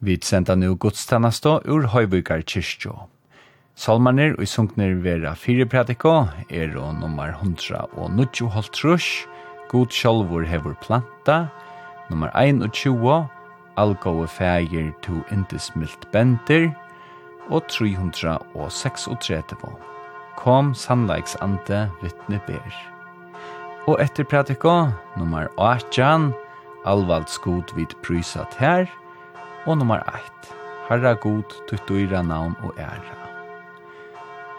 Vi senda nu godstannastå ur Høybyggar kyrkjå. Salmaner og sunkner vera fire pratiko er og nummer 100 og 90 holtrush, god sjolvor hevur planta, nummer 21, algåe fægir to indismilt bender, og 336. Kom sannleiks ante vittne ber. Og etter pratiko, nummer 18, alvalds god vid prysat her, Og nummer 1. Herra god, tutt dyra navn og æra.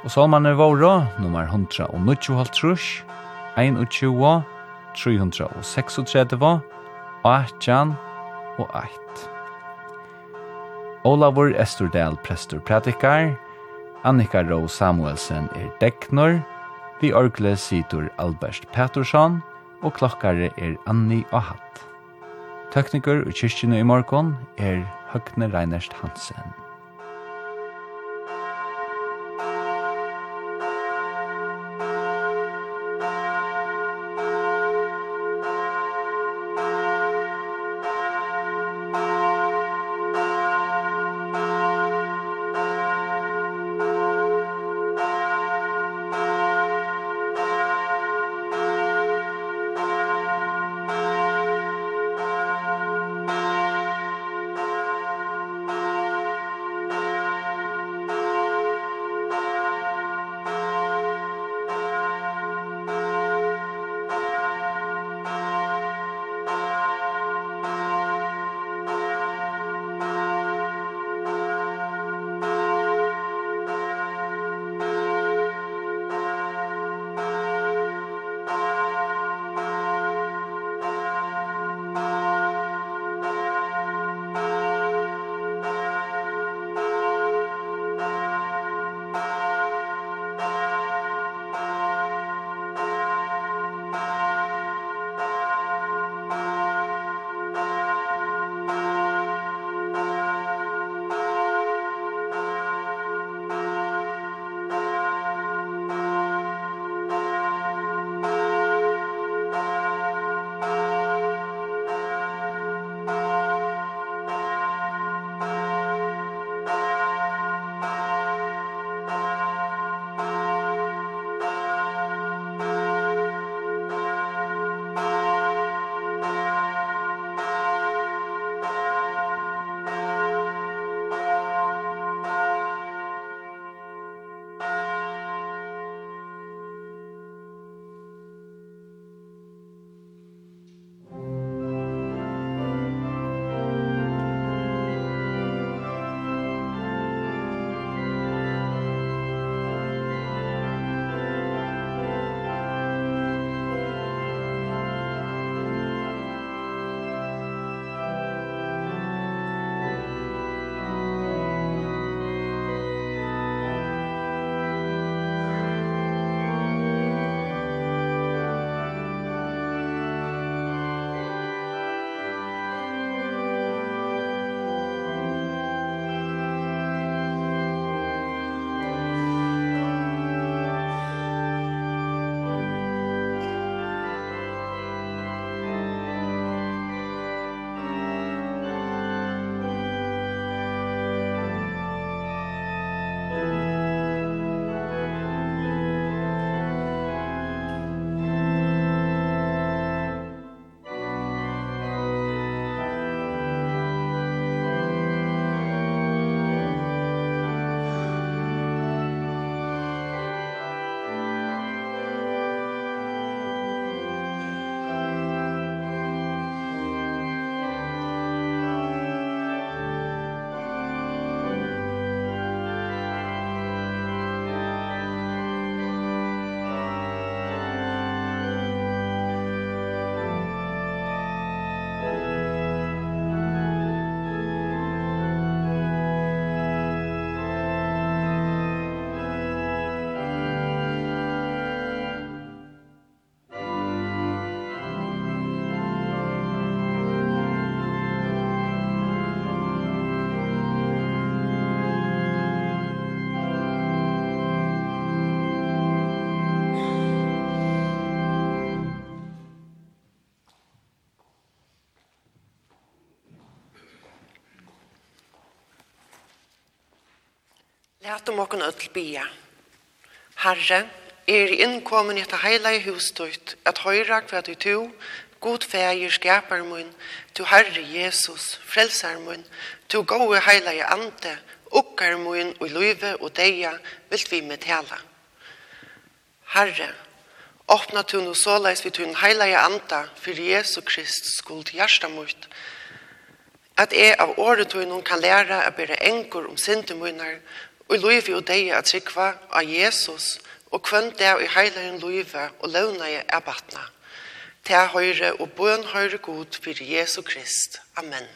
Og salmanen våra, nummer 100 og 9,5, 21, 336, 18 og 1. Olavur Estordal prestur pratikar, Annika Rå Samuelsen er deknor, vi orkle situr Albert Pettersson, og klokkare er Anni og Hatt. Tekniker og kyrkjene i morgon er Høgne Reinerst Hansen. Lät om okken öll bia. Herre, er innkommen i etta heila i hustut, at høyra hva du to, god feir skapar mun, du Herre Jesus, frelsar mun, du gode heila i ante, ukkar mun og løyve og deia, vilt vi med tala. Herre, åpna tu no såleis vi tun heila i anta, fyrir Jesu Krist skuld hjärsta mot, at jeg av året tog noen kan lære å bære enkor om sintemunner Og i og deg at sikva av Jesus, og kvann det i heilaren livet og løvna i abatna. Til høyre og bøn høyre god for Jesu Krist. Amen.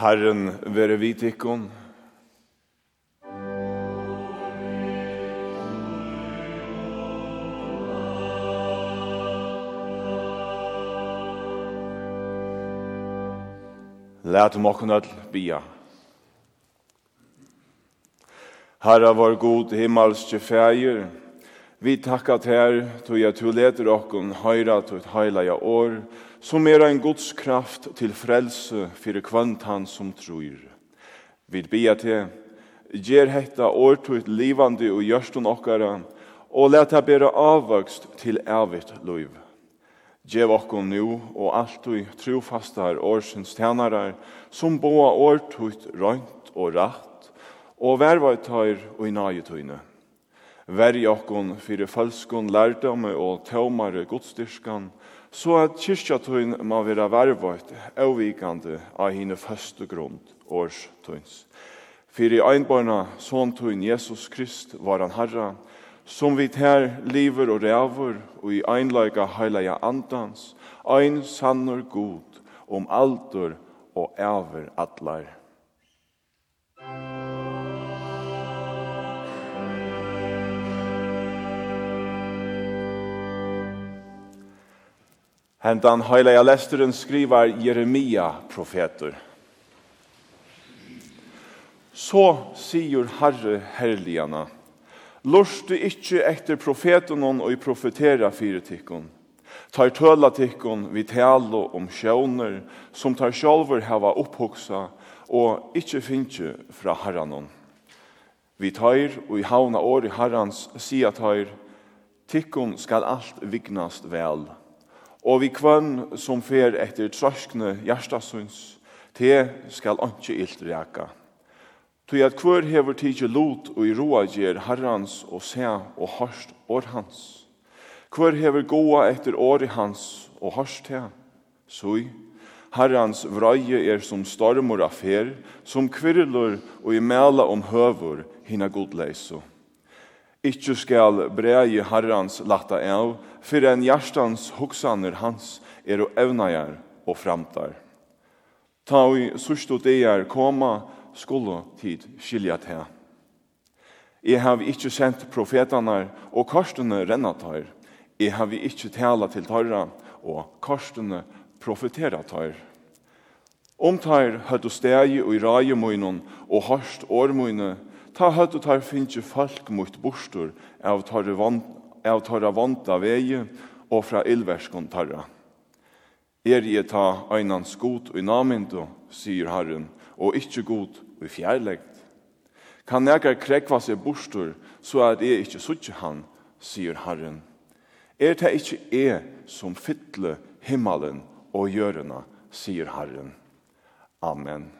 Herren være vitikon. tikkun. Læt om okken all bia. Herra var god himmelske fægir, vi takkat her, tog jeg to leter okken høyra til et heilaja år, og som er ein Guds kraft til frelse fyrir kvant han som trur. Vi bia til, gjer hetta årtuit livande og gjørstun okkara, og let det avvokst til evigt loiv. Gjev okkom nu og alltid trofastar årsens tjenarar som boa til røynt og ratt, og vervaitar og i nagetøyne. Verj okkom fyrir falskon lærdomme og tøymare godstyrskan, Så at kyrkjatøyn må være vervøyt, avvikande av hine første grunn, årstøyns. For i einbarna såntøyn Jesus Krist var han herra, som vi her lever og ræver, og i einleika heilaja andans, ein sannur god, om alder og æver atlar Hentan heilige lesteren skriver Jeremia profeter. Så sier Herre Lorst du ikkje etter profeten og i profetera fire tikkun. Tar tøla tikkun vi talo om sjåner, som tar sjolver hava opphoksa, og ikkje finnje fra herranon. Vi tar og i havna år i herrans, sia tar, tikkun skal alt vignast vel. Og vi kvann som fer etter trøskne hjertasøns, te skal anki ilt reka. Tui at kvør hever tidsi lot og i roa gjer herrans og sea og harst år hans. Kvør hever goa etter åri hans og harst te. Sui, herrans vrøye er som stormor af her, som kvirlur og i mela om høver hina godleiso. Ikkje skal brei herrans latta av, fyrir en hjertans hoksaner hans er og evnajar og framtar. Ta i sørst og deir koma, skulle tid skilja til. Jeg har ikkje sendt profetanar og korsene renna tar. Jeg har ikkje tala til tarra og korsene profetera tar. Om tar høyt og steg og i raje og hårst årmøyne, Ta høyt og tar finnje folk mot bostor av tarra vant av vei og fra illverskon tarra. Er je ta einans god og namindo, sier Herren, og ikkje god og fjærlegt. Kan nekar krekva seg bostor, så er det ikkje suttje han, sier Herren. Er det ikkje er som fytle himmelen og gjørena, sier Herren. Amen.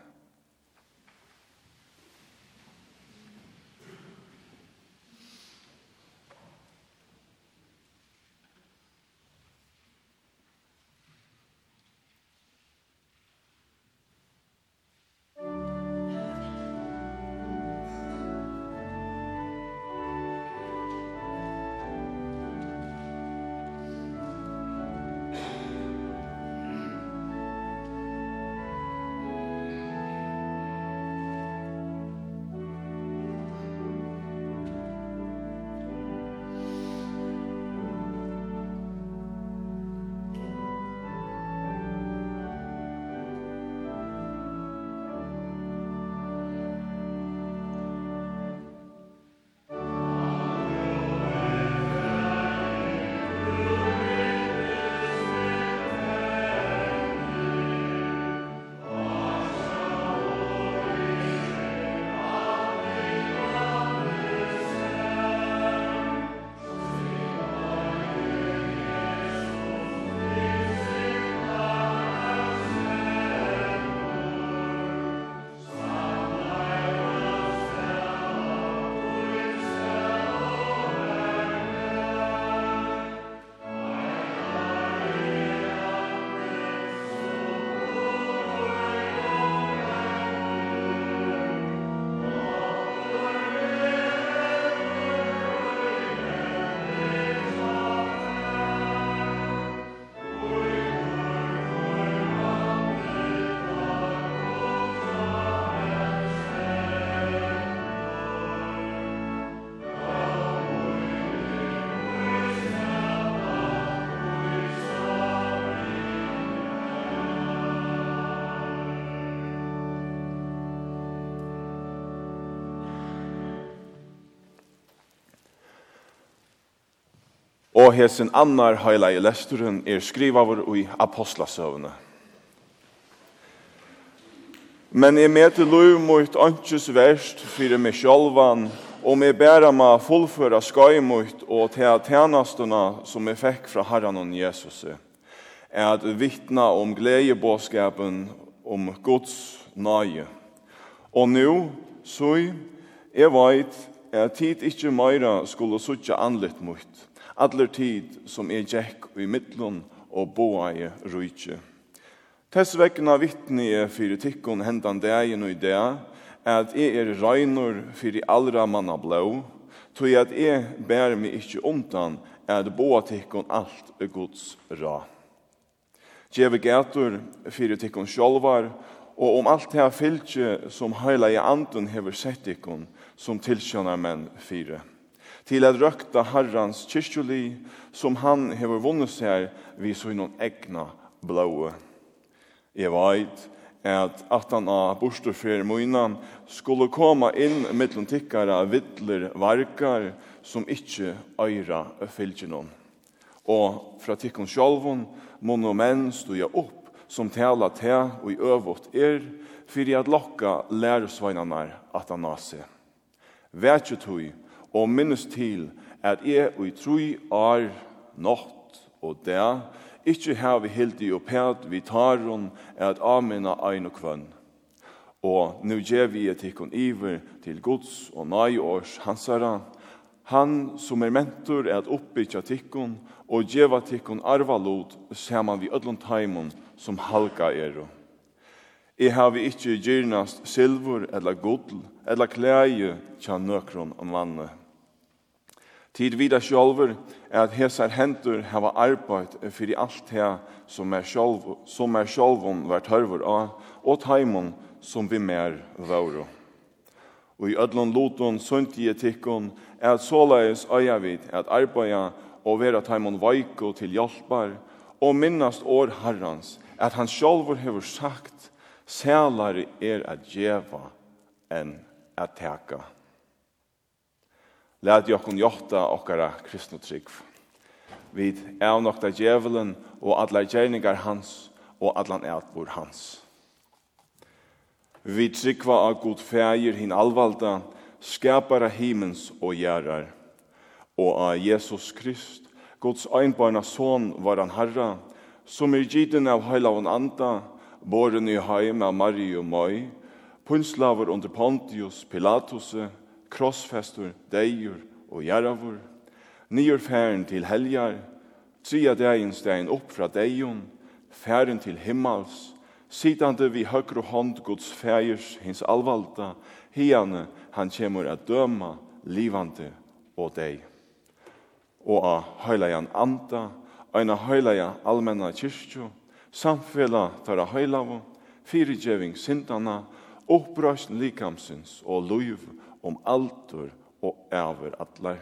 og hesen annar heila i lesturen er skrivavur i apostlasøvne. Men jeg møter lov mot ønskes verst fyrir meg sjolvan, og meg bæra meg fullføra skøymot og til tjenestuna som jeg fikk fra Herren og Jesus, er at vittna om gledebåskapen om Guds nøye. Og nu, så jeg veit, er tid ikkje meira skulle suttje anlitt mot, Adler tid som er gjekk i mittlun og boa i rujtje. Tess vekkena vittne er fyrir tikkun hendan degen og i deg, at jeg er reinur fyrir allra manna blå, tog at jeg bær meg ikkje omtan at boa tikkun alt er gods ra. Gjeve gator fyrir tikkun sjolvar, og om alt det her fylkje som heila i anden hever sett ikkun, som tilkjønner menn fyrir til at røkta Herrans kyrkjuli som han hever vunnet seg vi så noen egna blåe. Jeg veit at at han av borstofer moinan skulle komme inn mittlom tikkara vittler varkar som ikkje øyra fylgjennom. Og fra tikkon sjolvon menn stuja opp som tala te og i øvått er, fyrir at lokka læresveinarnar at han nasi. Vetjutui, og minnes til at jeg og i troi er natt og der, ikkje har vi helt i opphet, vi tar hon at amina ein og kvann. Og nu gjer vi et ikkon iver til Guds og nei års hansara, han som er mentor er at oppbytja tikkon og djeva tikkon arvalod saman vi ödlun taimon som halka er. Jeg har vi ikkje gyrnast silver eller gudl eller klæje tja nøkron om vannet. Tid vida sjálver er at hesar hendur hava arbeid fyrir alt her som er sjálv, som er sjálvun vart hørvur av, og taimun som vi mer vauru. Og i ödlun lotun sunti etikkun er at såleis øya vid at arbeida og vera taimun vaiko til hjelpar, og minnast år herrans, at han sjálvur hefur sagt, sælare er at djeva enn at teka. Lad jo kun jotta okkara kristna trygg. Vi er nok der djevelen og alle gjerninger hans og alle ætbor hans. Vi tryggva av god fægir hin alvalda, skapara himens og gjerrar. Og av Jesus Krist, Guds einbarna son var han herra, som er giden av heilavn anda, boren i heim av Marie og Moi, punslaver under Pontius Pilatuse, krossfestur, deir og jaravur, nyer færen til helgar, tria deginstein opp fra deion, færen til himmals, sitande vi høgre hånd Guds fægers, hins alvalda, hiane han kjemur at døma, livande og deg. Og a høylajan anda, eina høylaja almenna kyrkju, samfela tara høylavu, fyrirgjeving sindana, opprøsn likamsins og luiv om altur og over atler.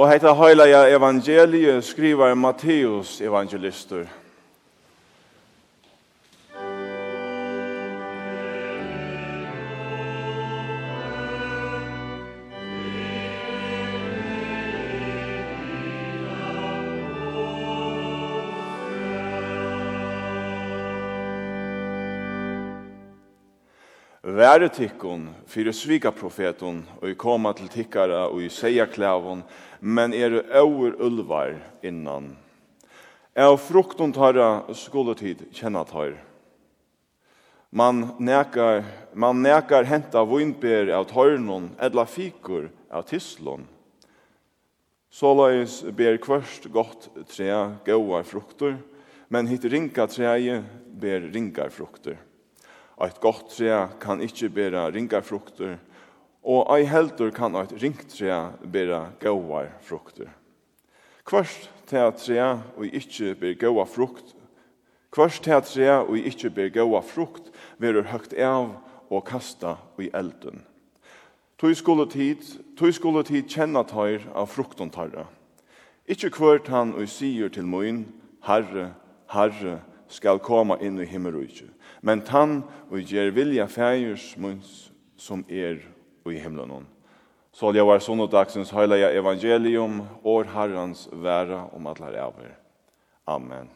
Og heita ja evangeliet skriver Matteus evangelister. Være tikkun, fyrir svika profetun, og i koma til tikkara og i seia klævun, men er over ulvar innan. Av fruktun tarra skoletid kjenna tar. Man nekar, man nekar henta vunber av tarnun, edla fikur av tislun. Såleis ber kvørst godt tre gauar frukter, men hitt ringa treie ber ringar frukter. Eit godt tre kan ikkje bera ringa frukter, og ei heldur kan eit ringt tre bera gauar frukter. Kvørst trea tre og ikkje ber gaua frukt, kvørst trea tre og ikkje ber gaua frukt, verur høgt av og kasta i elden. Tøy skulle tid, tøy skulle tid kjenna tøyr av frukton tarra. Ikkje kvørt han og sier til moin, Herre, Herre, skal koma inn i himmelrujtje men han og ger vilja fægjurs munns som er i himlen. Så det var sondagsens høyleia evangelium, år Herrens væra om at lær over. Amen.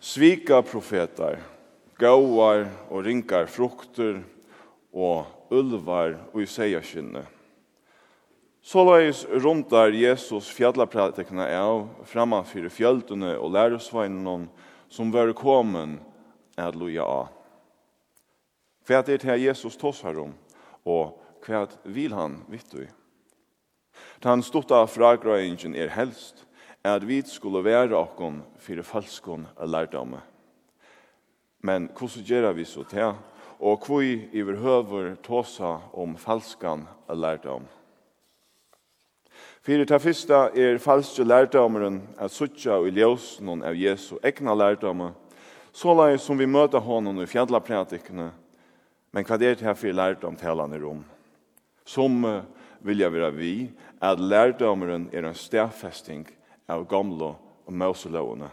Svika profetar, gauar og rinkar frukter og ulvar og i seierskinnet Så leis rundar Jesus fjallapratikna av framan fyrir fjöldene og lærusveinene som var komen at loja av. Hva er det her Jesus tås her om, og hva vil han vittu i? Den stutta fragrøyingen er helst at vi skulle være okkon fyrir falskon lærdomme. Men hvordan gjør vi så til, og hva i vi høver tåsa om falskan lærdomme? Fyrir ta fyrsta er falske lærdomeren at suttja og i noen av Jesu egna lærdomer, såleis som vi møter honom i fjallapratikene, men hva er det her fyrir lærdom talande rom? Som vilja vera vi, at lærdomeren er en stedfesting av gamle og mauselovene.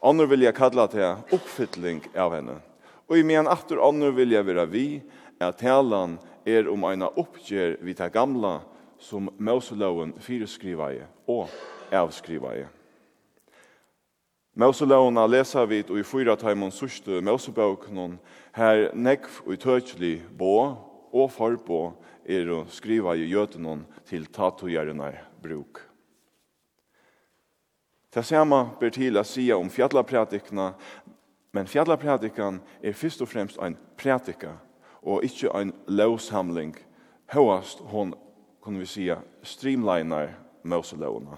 Andre vilja kalla til oppfytling av henne. Og i men atter andre vilja vera vi, at talan er om eina oppgjer vi ta gamla som Moseloven fyreskrivaje og avskrivaje. Moselovene leser og i fyra taimon sørste Mosebøkene her nekv og tøtjelig bå og forbå er å skriva i gjøtene til tatogjerne bruk. Det samme ber til å si om fjallapratikene, men fjallapratikene er først og fremst en pratika og ikke en lovsamling høyast hon kunne vi sige, streamliner Moselovna.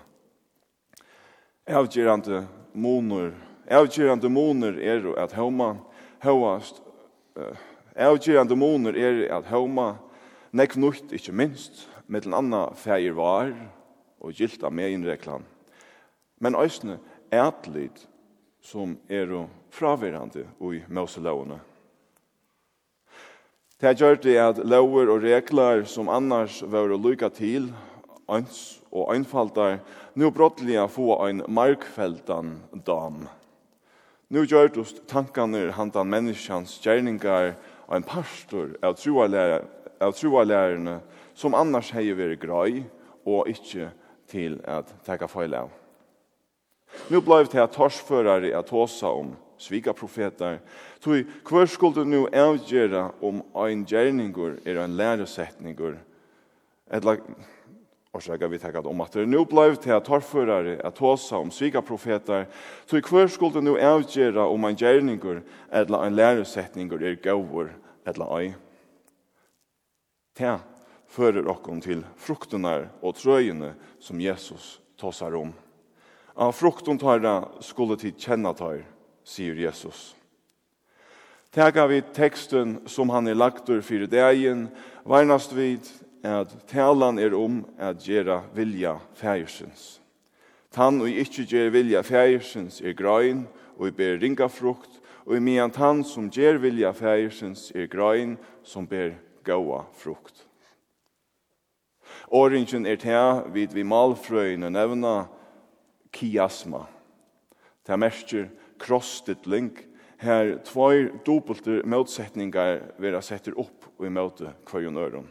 Avgjørende moner, avgjørende moner er at homa, høyast, uh, moner er at homa, nekv nukt, ikke minst, med den andre feir var, og gilda med innreklan. Men òsne, ætlid, som er fravirande i Moselovna. Det har gjort det at lover og regler som annars var å lykke til, ans og øynfaltar, nå brottelig få en markfeltan dam. Nå gjør det tankene hantan menneskjans gjerninger og en pastor av troalærerne som annars heier vært grei og ikke til at teka feil av. Nå blei det at torsførere er tåsa om svika profetar. Tui, hver skulle nu avgjera om ein gjerningur er en læresetninger, eller orsaka vi tekkat om at det nu blei til at torførare at håsa om svika profetar, tui, hver skulle nu avgjera om ein gjerningur eller ein læresetninger er gaur eller ei. Ta fører okkom til fruktunar og trøyene som Jesus tåsar om. Av frukten tar skulle tid kjenna tar, sier Jesus. Tega vi teksten som han er lagtur fyrir degen, varnast vid at talan er om at gjera vilja fægersens. Tann og ikkje gjer vilja fægersens er grøyn og i ber ringa frukt, og i mian tann som gjer vilja fægersens er grøyn som ber gaua frukt. Åringen er til vid vi malfrøyne nevna kiasma. Det merker krosstilling, her tvær dobbelter motsetningar vera setter opp og i møte kvarjon øron.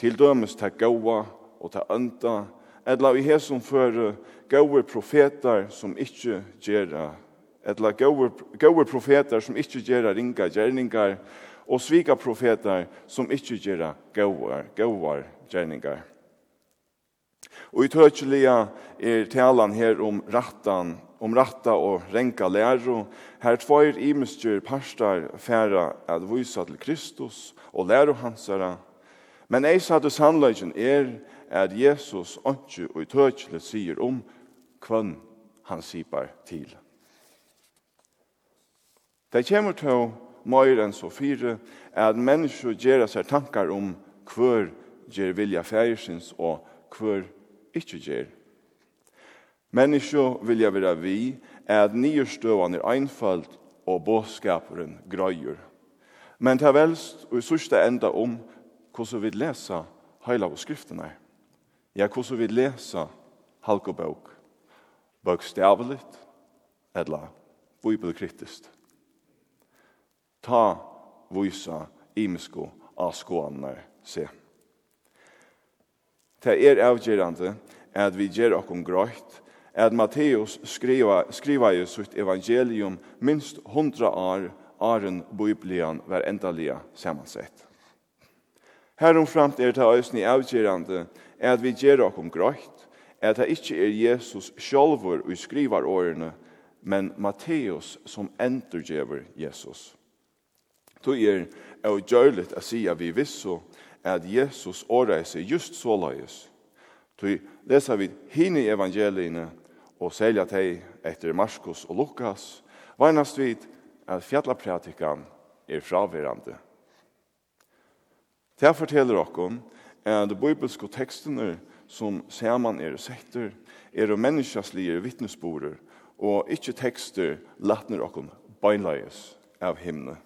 Til dømes ta gaua og ta ønta, edla i hesum føre gaue profetar som ikkje gjerra, edla gaue profetar som ikkje gjerra ringa gjerningar, og svika profetar som ikkje gjerra gauar, gauar gjerningar. Og i tøtjelia er talan her om rattan om ratta og renka læro. Her tvoir imestjer parstar færa at vysa til Kristus og læro hansara. Men eis at det sannleggen er at Jesus ikke og tøkjelig sier om kvann han sipar til. Det kommer til mer enn så fire at mennesker gjør seg tankar om hver gjør vilja fægersins og hver ikke gjør Mennesker vilja vera vi er at nyrstøvan er einfalt og båskaperen grøyer. Men til velst og i sørste enda om hvordan vi lesa heila og skriftene. Ja, hvordan vi lesa halkobøk. Bøkstavligt eller bibelkritiskt. Ta vysa av askoanar se. Det er avgjerande at vi gjer okkom grøyt at Matteus skriva, skriva i sitt evangelium minst hundra år åren Biblian var endalige samansett. Herom framt er det øyne avgjørende er at vi gjør oss grøyt, at det ikke er Jesus sjálfur og skrivar årene, men Matteus som endurgjever Jesus. Tu er og gjørligt å si vi visso at Jesus åreise just så løyes. Tu leser vi hine evangeliene og selja teg etter Marskos og Lukas, varnast vid at fjallapratikan er fraverande. Det forteller okkom at bibelske tekstene som saman er sektor er og menneskjaslige vittnesborer og ikkje tekster latner okkom beinleies av himne.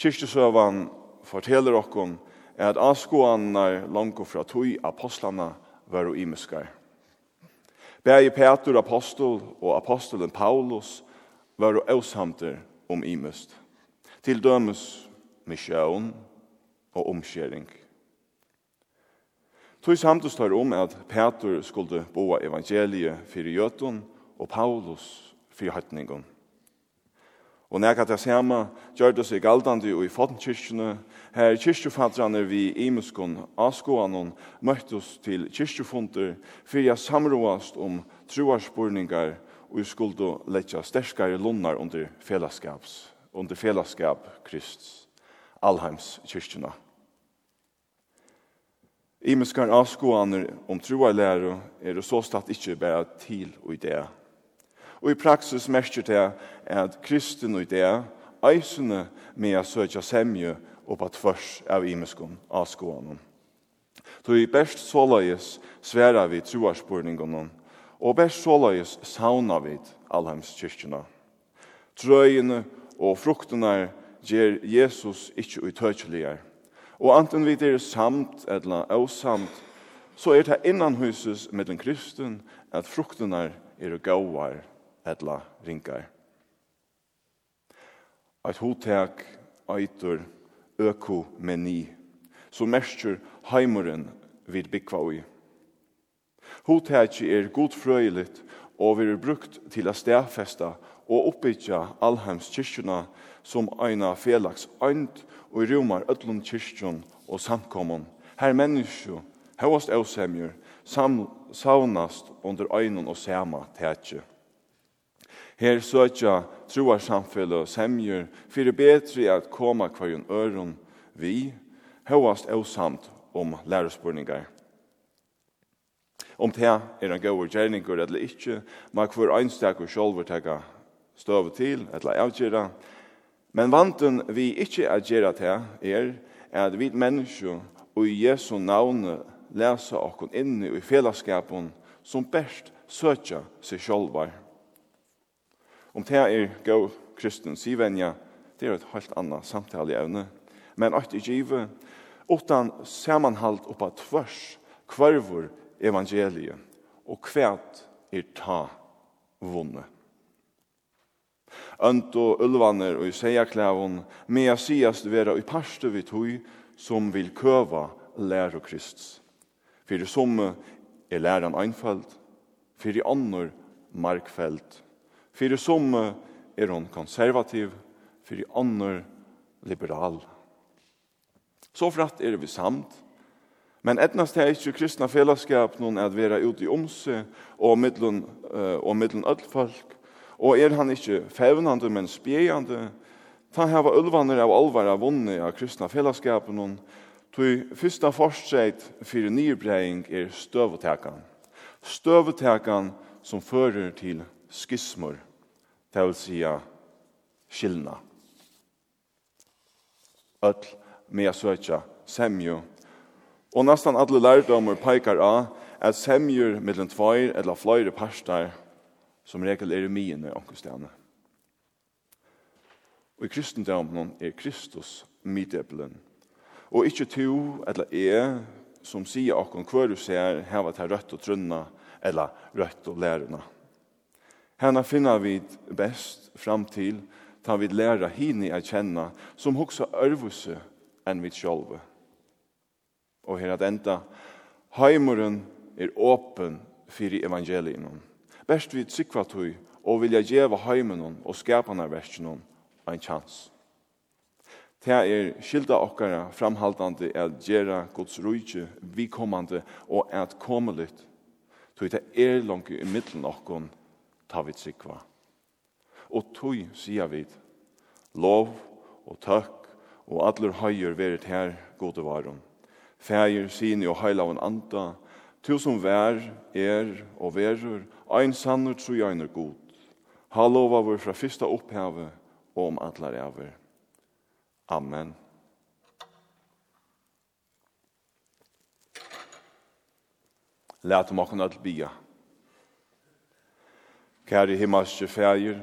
Kyrkjesøvan forteller okkom at avskåanar langt fra tog apostlana var og imeskar. Bæði Petur apostol og apostolen Paulus var avsamter om imest. Til dømes misjøen og omskjering. Tog samtidig tar om at Petur skulle boa evangeliet fyrir jøtun og Paulus fyrir høytningun. Og nekka det samme gjør det seg galdande og i fotenkirkene, Her kyrkjefadrane vi imuskon avskåanon møttes til kyrkjefunder for jeg samroast om troarspurningar og skuldo letja sterskare lunnar under fellesskaps, under fellesskap Krist, Alheims kyrkjena. Imuskar avskåaner om troarlære er det så statt ikkje bare til og i det Og i praksis merker det at kristen og det eisene med å søke semje og på tvers av imeskon av skoene. Så i best såleis sværer vi troarspurningene, og best såleis saunar vi allheimskirkene. Trøyene og fruktene ger Jesus ikke utøkjeligere. Og anten vi er samt eller avsamt, så er det innan huset med den kristen at fruktene er gauar etla ringar. Eit hotek eitur økumeni, som mestur heimuren vid byggva ui. Hotek er godfrøyligt og vi er brukt til a stedfesta og oppbyggja allheims kyrkjuna som eina felaks eind og rumar öllum kyrkjun og samkommun. Her menneskju, hevast eusemjur, saunast under øynun og sema tætje. Her søtja troar samfellet og semjer, fyrir betri at koma kvarjun øron vi, høyast eusamt om lærespurningar. Om det er en gauur gjerningur eller ikkje, ma kvar einstakur sjolver teka støv til, eller avgjera, men vanten vi ikkje avgjerra til er, at vi menneskje og i Jesu navn lesa okkon inni i fellesskapen som best søtja seg sjolvar. Om det er gå kristen sivenja, det er et helt annet samtaleevne. Men at i give, utan samanhalt oppa tvers, kvarvor evangeliet, og kvært er ta vunne. Ønt og ulvaner og i seierklævon, med jeg siast vera i parste vi tog, som vil køva lære Kristus. For i somme er læren einfald, for i annor markfelt Fyrir som er hon konservativ, fyrir annor liberal. Så fratt er vi samt, men etnast er ikkje kristna fellesskap noen at vera ute i omse og middelen, og middelen ødelfolk, og er han ikkje fevnande, men spjejande, ta hava ulvaner av alvara vunne av kristna fellesskap noen, tog fyrsta forsett fyrir nyrbreiing er støvetekan. Støvetekan som fører til skismor det vil si skilna. Öll med å søke semju. Og nesten alle lærdommer peikar av at semjur mellom tveir eller fløyre parstar som regel er i mine onkustene. Og i kristendommen er Kristus midebelen. Og ikkje to eller e som sier akkur hver du ser heva til rødt og trunna eller rødt og lærerna. Henne finner vi best fram til ta vi læra hini a kjenna som hoksa ørvuse enn vi sjolve. Og her at enda, heimuren er åpen fyrir evangelien. Best vi tsikva tui og vilja djeva heimuren og skapana versen ein chans. Det er skilda okkara framhaldande at gjera Guds rujtje vikommande og at komelit. Tui det er langt i middelen okkon ta vi sikva. Og tøy sier vi lov og takk og allir høyer verit her gode varum. Fægir, sine og heilavun anda, tu som vær, er og verur, ein sannur tru jøyner god. Ha lova vår fra fyrsta opphavet og om allar ever. Amen. Lætum okkur nødt bia. Amen. Kære himmelske fægir,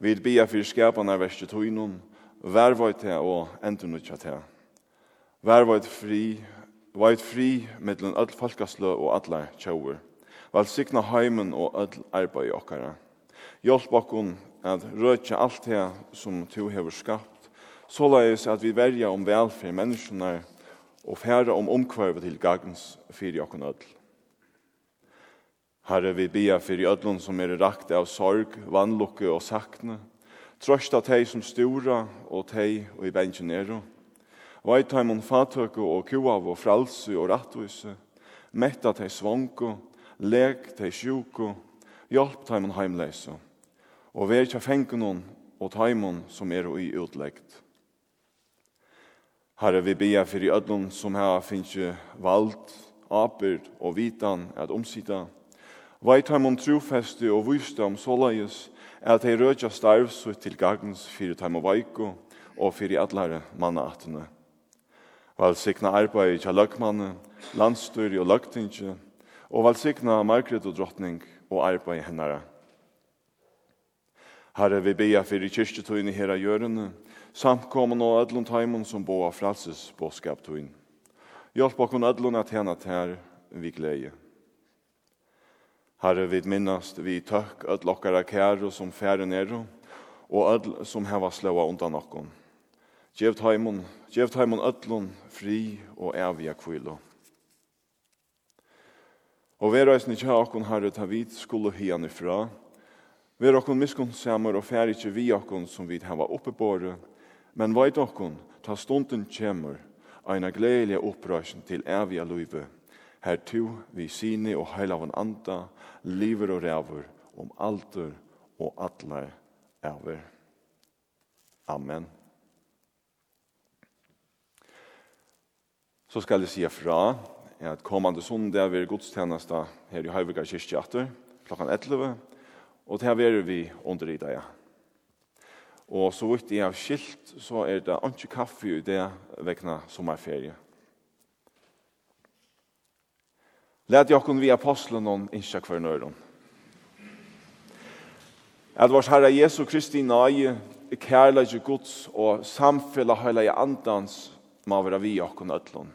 vi bia fyrir skapana verste vær vervoit her og endunutjat her. Vervoit fri, veit fri mittlen all folkaslø og allar tjauer. Valsikna heimen og all arbeid okkara. Hjelp okkun at røtja alt her som tu hever skapt, såleis at vi verja om velfyr menneskene og færa om omkvarvet til gagens fyrir okkun öll. Herre, vi bia fyrir ödlun som er rakt av sorg, vannlukke og sakne. Trøsta tei som stora og tei og i bengenero. Veit heimon fatøke og kuav og fralse og rattvise. Metta tei svanko, lek tei sjuko. Hjelp heimon heimleise. Og vær tja fengunon og taimon som er i utleggt. Herre, vi bia fyrir ödlun som her finnje vald, aperd og vitan at omsida. Veit heim om trofeste og vysdom såleis at hei rødja starvsut til gagns fyrir heim og veiko og fyrir allare mannaatene. Valsikna arbeid kja løgmanne, landstyr og løgtingje, og valsikna margret og drottning og arbeid hennara. Herre, vi beia fyrir kyrkjetøyne hera gjørende, samt og ædlund taimon som boa fralses båskaptøyne. Hjelp okkur ædlund at henne her vi gleie. Herre, vi minnast vi tøkk at lokkara kæru som færre nere, og all som heva slåa undan okkon. Gjevt heimun, gjevt heimun öllun fri og evig kvilo. Og vi reisne kja okkon herre ta vid skulle hian ifra, vera okkon miskon samar og fær ikkje vi okkon som vid heva oppebore, men veit okkon, ta stunden kjemur, eina gledelige opprøysen til evig luive, her tu vi sine og heilavn anda, liver og ræver, om alter og atler æver. Amen. Så skal jeg si fra at kommande sondag er godstjeneste her i Høyvika kyrkjeatter klokken 11, og til her er vi under i dag. Og så vidt jeg har skilt, så er det ikke kaffe i det vekkene sommerferie. Lät jag kun vi apostlen någon insa kvar nöron. Att vars Herre Jesu Kristi nöje i kärlek Guds och samfälla hela i andans må vara vi och kun ötlån.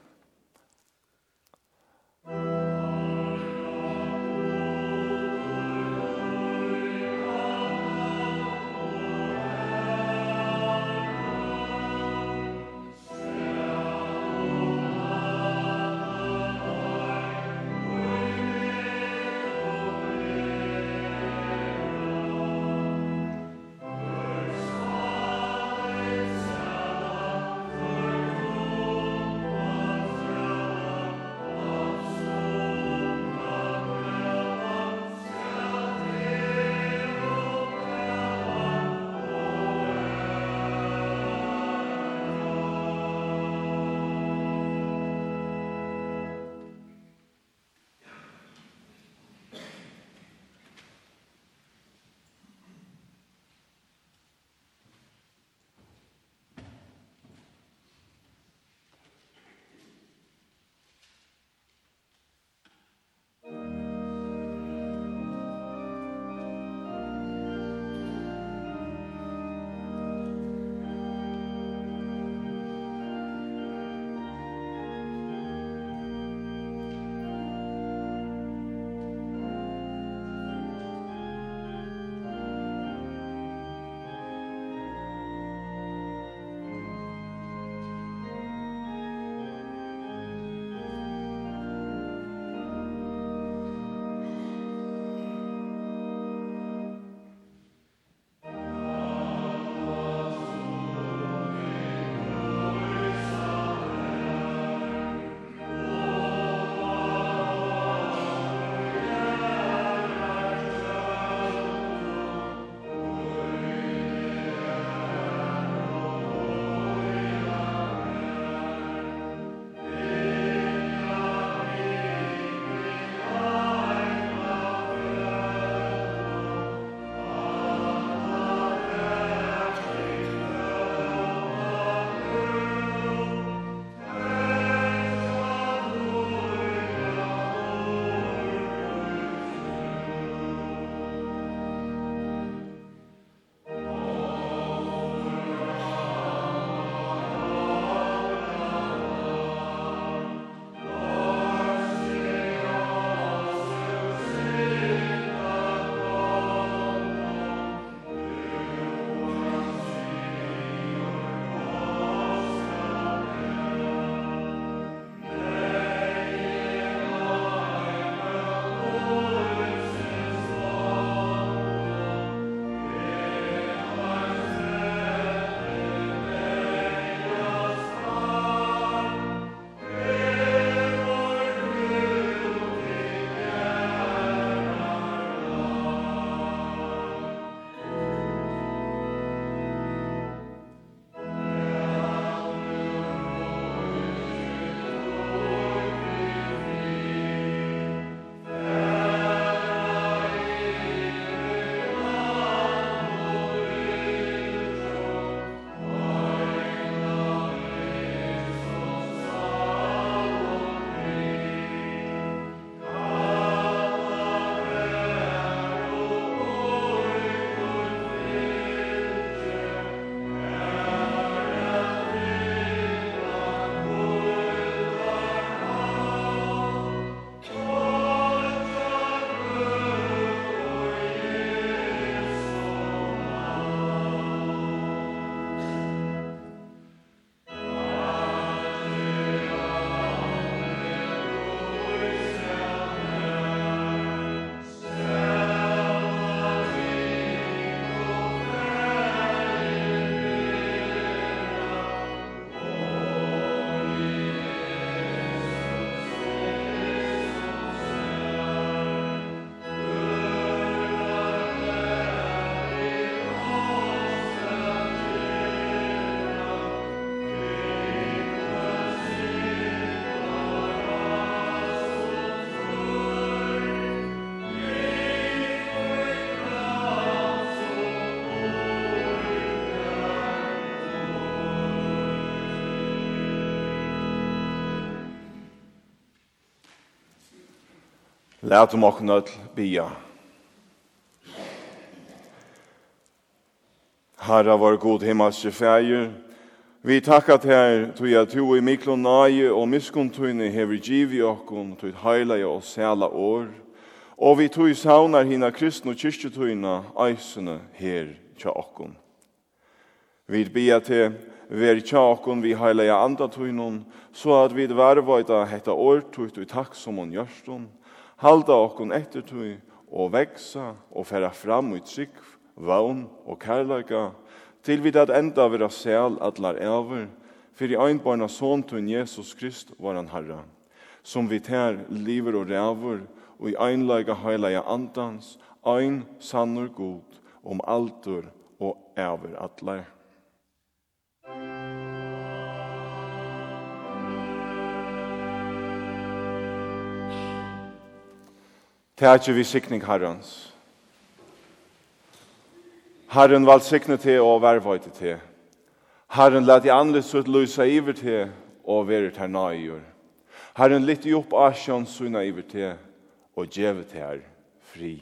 Lært om åkken ødel bia. Herre vår god himmelske fæger, vi takkar til her, tog jeg tog i miklo nage og miskuntøyne hever giv i åkken, tog heilige og sæla år, og vi tog saunar hina kristne og kyrkjetøyne eisene her tja åkken. Vi bia til ver tja åkken vi heilige andatøyne, så at vi varvøyta hetta årtøyt og takk som hon gjørstånd, halda okkun ettertui og veksa og færa fram i trygg, vagn og kærleika, til vi det enda vera sel atlar elver, for i einbarna sontun Jesus Krist var han herra, som vi tær liver og rævur, og i einleika heilaja andans, ein sannur god, om altur og eivir atlar. Tætje vi sikning herrens. Herren valg sikne til og vervøyte til. Herren let i anlitt sutt lysa iver til og verit her nøyur. Herren litt i opp asjon sunna iver til og djevet her fri.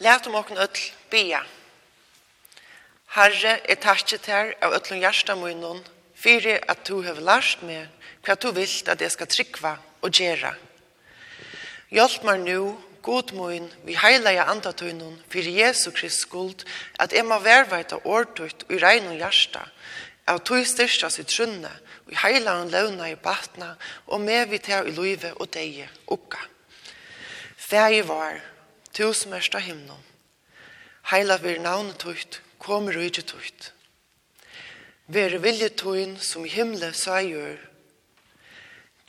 Læt om åkken øtl bia. Herre, jeg takkje til av øtlun hjertet munnen, fyrir at du har lært meg hva du vil at jeg skal trykva og gjera. Hjelp meg nu, god mun, vi heilige andatøynen, fyrir Jesu Krist skuld, at jeg må verveita årtøyt ui rein og hjärsta, av tog styrsta sitt trunne, og heila og launa i batna, og med vi til i luive og deie, ukka. Fæg var, Tu som erst av. Heila vir navnet tøyt, kommer og ikke. Vere vilje tøyn som i himle sa gjør.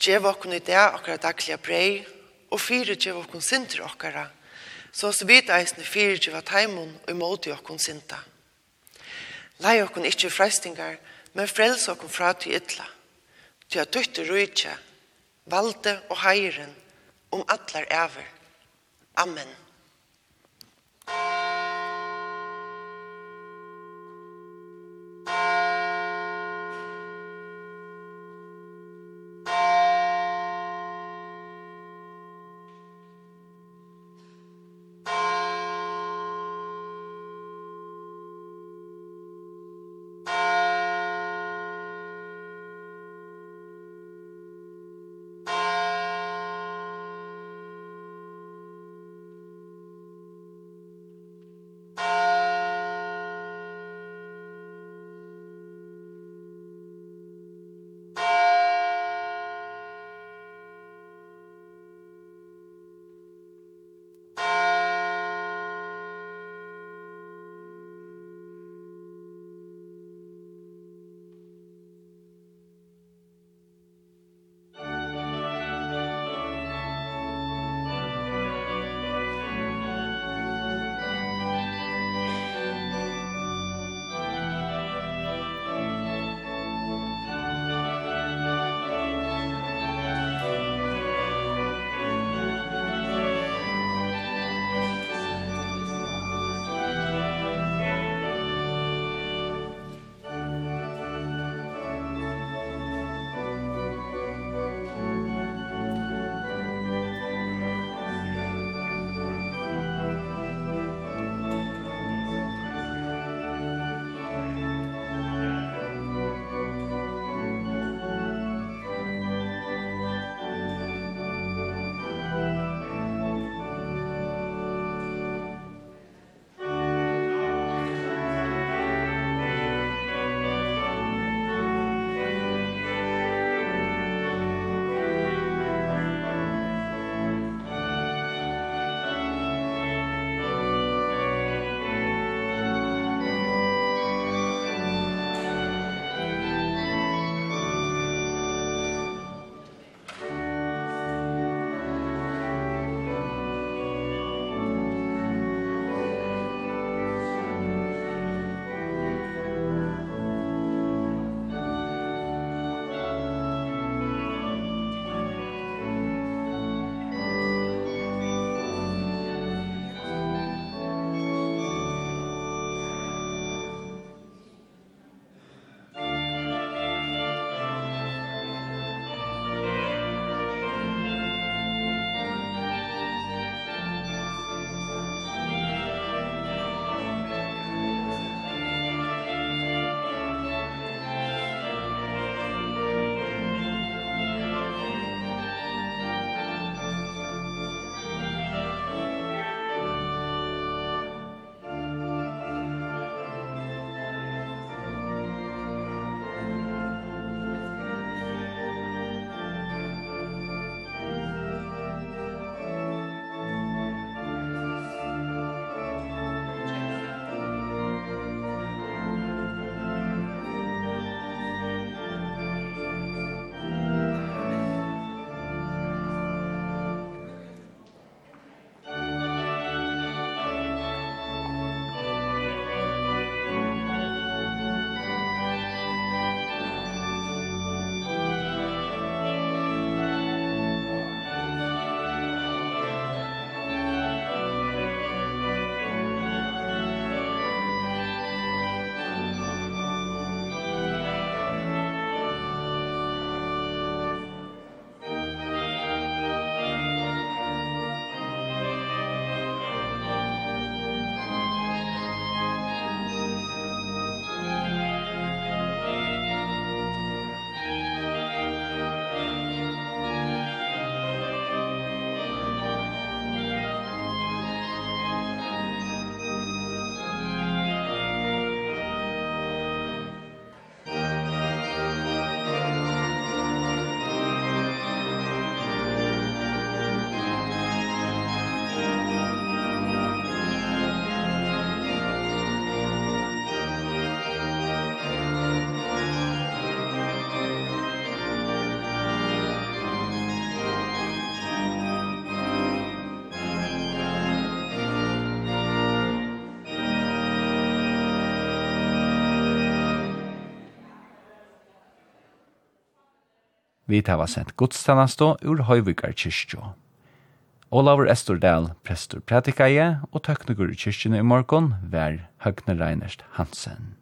Gjev okkun i det akkara daglige brei, og fire gjev okkun sinter okkara, så så vidt eisne fire gjev at heimun og imot okkun sinta. Lei okkun ikkje freistingar, men frels okkun fra til ytla. Til at døytte rujtje, valde og heiren, om allar æver. Amen. Musik Vi tar var sent godstannastå ur Høyvigar kyrkjå. Olavur Estordal, prestur pratikaie og tøknigur i kyrkjene i morgon, vær Høgne Reinert Hansen.